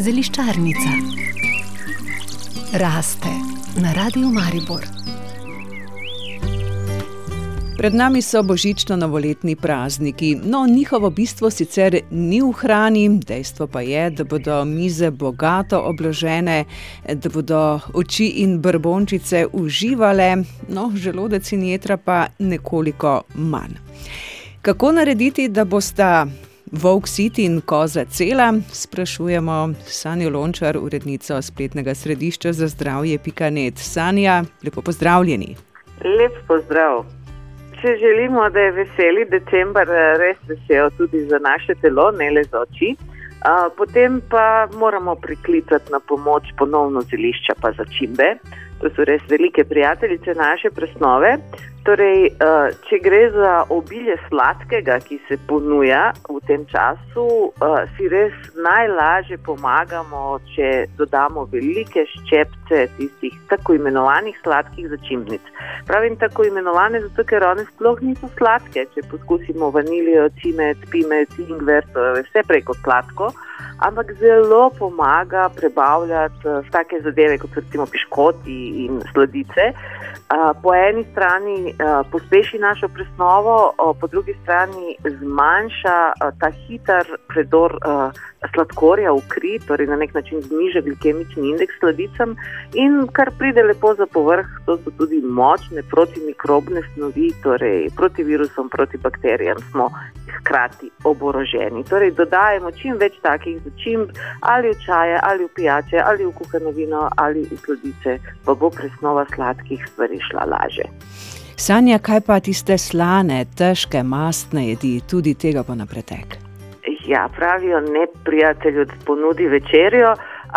Zeliščarnica raste na radiju Maribor. Pred nami so božično-novoletni prazniki, no njihovo bistvo sicer ni v hrani, dejstvo pa je, da bodo mize bogato obložene, da bodo oči in brbončice uživale, no želodec in jedra pa nekoliko manj. Kako narediti, da bosta Volk City in Koza Cela, sprašujemo Sanjo Lončar, urednico spletnega središča za zdravje Pikanet. Sanja, lepo pozdravljeni. Lep pozdrav. Če želimo, da je veseli decembr res vesel tudi za naše telo, ne le za oči, potem pa moramo priklicati na pomoč ponovno zelišča pa začimbe. To so res velike prijateljice naše presnove. Torej, eh, če gre za obilje sladkega, ki se ponuja v tem času, eh, si res najlažje pomagamo, če dodamo velike ščepce tistih tako imenovanih sladkih začimbnic. Pravim tako imenovane, zato ker one sploh niso sladke. Če poskusimo vanilijo, cimet, pimet, ingver, to je vse preko sladko. Ampak zelo pomaga prebavljati uh, take zadeve, kot recimo piškoti in sladice. Uh, po eni strani uh, pospeši našo presnovo, uh, po drugi strani zmanjša uh, ta hiter predor uh, sladkorja v kri, torej na nek način zniža glikemični indeks sladicam in kar pride lepo za povrh, to so tudi močne protimikrobne snovi, torej proti virusom, proti bakterijam smo hkrati oboroženi. Torej dodajemo čim več takih začimb ali v čaje, ali v pijače, ali v kuhano vino, ali v sladice, pa bo presnova sladkih stvari šla laže. Sanja, kaj pa tiste slane, težke, mastne jedi, tudi tega bo na pretek? Ja, pravijo ne prijatelju, da ponudi večerjo,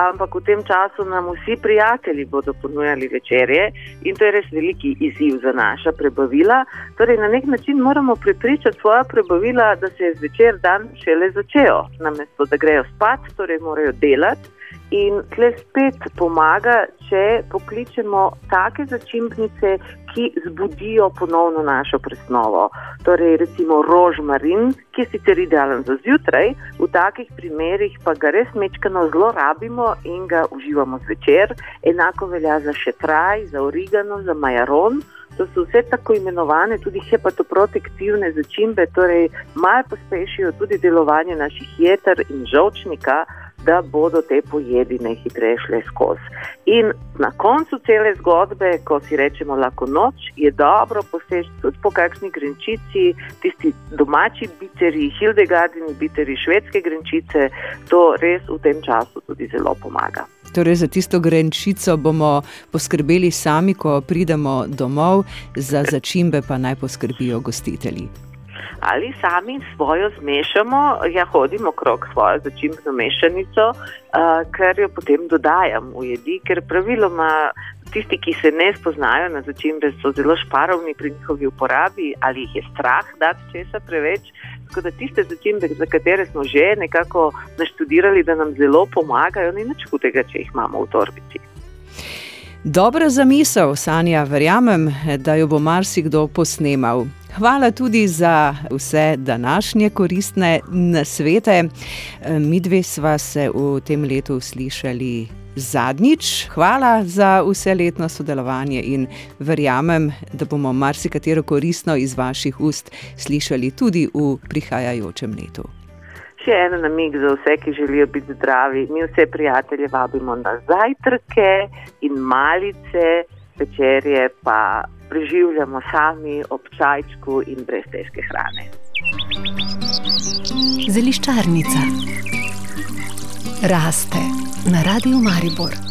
ampak v tem času nam vsi prijatelji bodo ponujali večerje in to je res veliki izziv za naša prebavila. Torej, na nek način moramo prepričati svoje prebavila, da se je zvečer dan šele začel, namesto da grejo spat, torej morajo delati. In tle spet pomaga, če pokličemo take začimbnice, ki zbudijo ponovno našo presnovo. Torej, recimo rožmarin, ki je sicer idealen za zjutraj, v takih primerih pa ga res mečkano zlorabimo in ga uživamo zvečer. Enako velja za šetraj, za origano, za majaron. To so vse tako imenovane tudi hepatoprotektivne začimbe, torej malo pospešijo tudi delovanje naših jeter in žolčnika da bodo te pojedi najhitreje šle skozi. In na koncu cele zgodbe, ko si rečemo lahko noč, je dobro poseči tudi po kakšni grenčici, tisti domači biteri, Hildegardini biteri, švedske grenčice, to res v tem času tudi zelo pomaga. Torej, za tisto grenčico bomo poskrbeli sami, ko pridemo domov, za začimbe pa naj poskrbijo gostitelji ali sami svojo zmešamo, ja hodimo okrog svojo začimbno mešanico, uh, ker jo potem dodajam v jedi, ker praviloma tisti, ki se ne spoznajo na začimbe, so zelo šparovni pri njihovi uporabi ali jih je strah dati česa preveč. Tako da tiste začimbe, za katere smo že nekako naštudirali, da nam zelo pomagajo, ni nič hudega, če jih imamo v torbici. Dobra zamisel, Sanja, verjamem, da jo bo marsikdo posnemal. Hvala tudi za vse današnje koristne nasvete. Mi dve sva se v tem letu slišali zadnjič. Hvala za vse letno sodelovanje in verjamem, da bomo marsikatero koristno iz vaših ust slišali tudi v prihajajočem letu. Še en namig za vse, ki želijo biti zdravi. Mi vse prijatelje vabimo na zajtrke in malice, večerje pa preživljamo sami ob čajčku in brez težke hrane. Zeliščarnica raste na radiju Maribor.